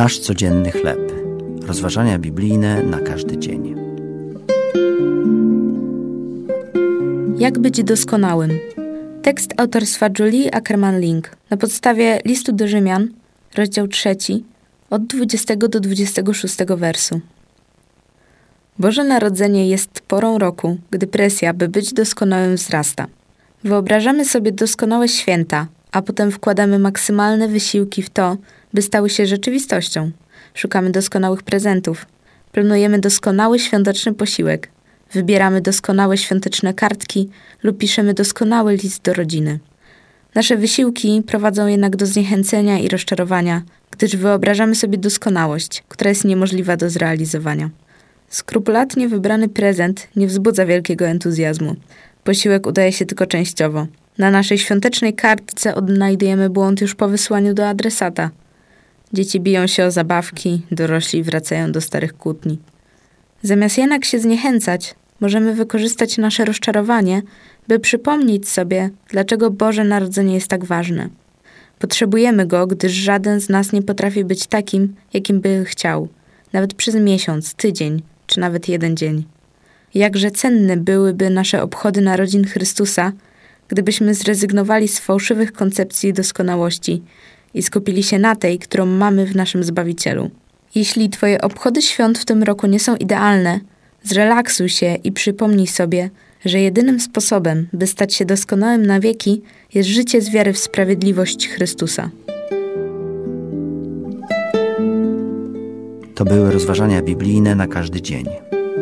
Nasz codzienny chleb. Rozważania biblijne na każdy dzień. Jak być doskonałym? Tekst autorstwa Julie Ackerman-Link na podstawie listu do Rzymian, rozdział 3, od 20 do 26 wersu. Boże Narodzenie jest porą roku, gdy presja, by być doskonałym, wzrasta. Wyobrażamy sobie doskonałe święta, a potem wkładamy maksymalne wysiłki w to, by stały się rzeczywistością. Szukamy doskonałych prezentów, planujemy doskonały świąteczny posiłek, wybieramy doskonałe świąteczne kartki lub piszemy doskonały list do rodziny. Nasze wysiłki prowadzą jednak do zniechęcenia i rozczarowania, gdyż wyobrażamy sobie doskonałość, która jest niemożliwa do zrealizowania. Skrupulatnie wybrany prezent nie wzbudza wielkiego entuzjazmu. Posiłek udaje się tylko częściowo. Na naszej świątecznej kartce odnajdujemy błąd już po wysłaniu do adresata. Dzieci biją się o zabawki, dorośli wracają do starych kłótni. Zamiast jednak się zniechęcać, możemy wykorzystać nasze rozczarowanie, by przypomnieć sobie, dlaczego Boże Narodzenie jest tak ważne. Potrzebujemy go, gdyż żaden z nas nie potrafi być takim, jakim by chciał, nawet przez miesiąc, tydzień czy nawet jeden dzień. Jakże cenne byłyby nasze obchody narodzin Chrystusa, gdybyśmy zrezygnowali z fałszywych koncepcji doskonałości i skupili się na tej, którą mamy w naszym Zbawicielu. Jeśli Twoje obchody świąt w tym roku nie są idealne, zrelaksuj się i przypomnij sobie, że jedynym sposobem, by stać się doskonałym na wieki, jest życie z wiary w sprawiedliwość Chrystusa. To były rozważania biblijne na każdy dzień.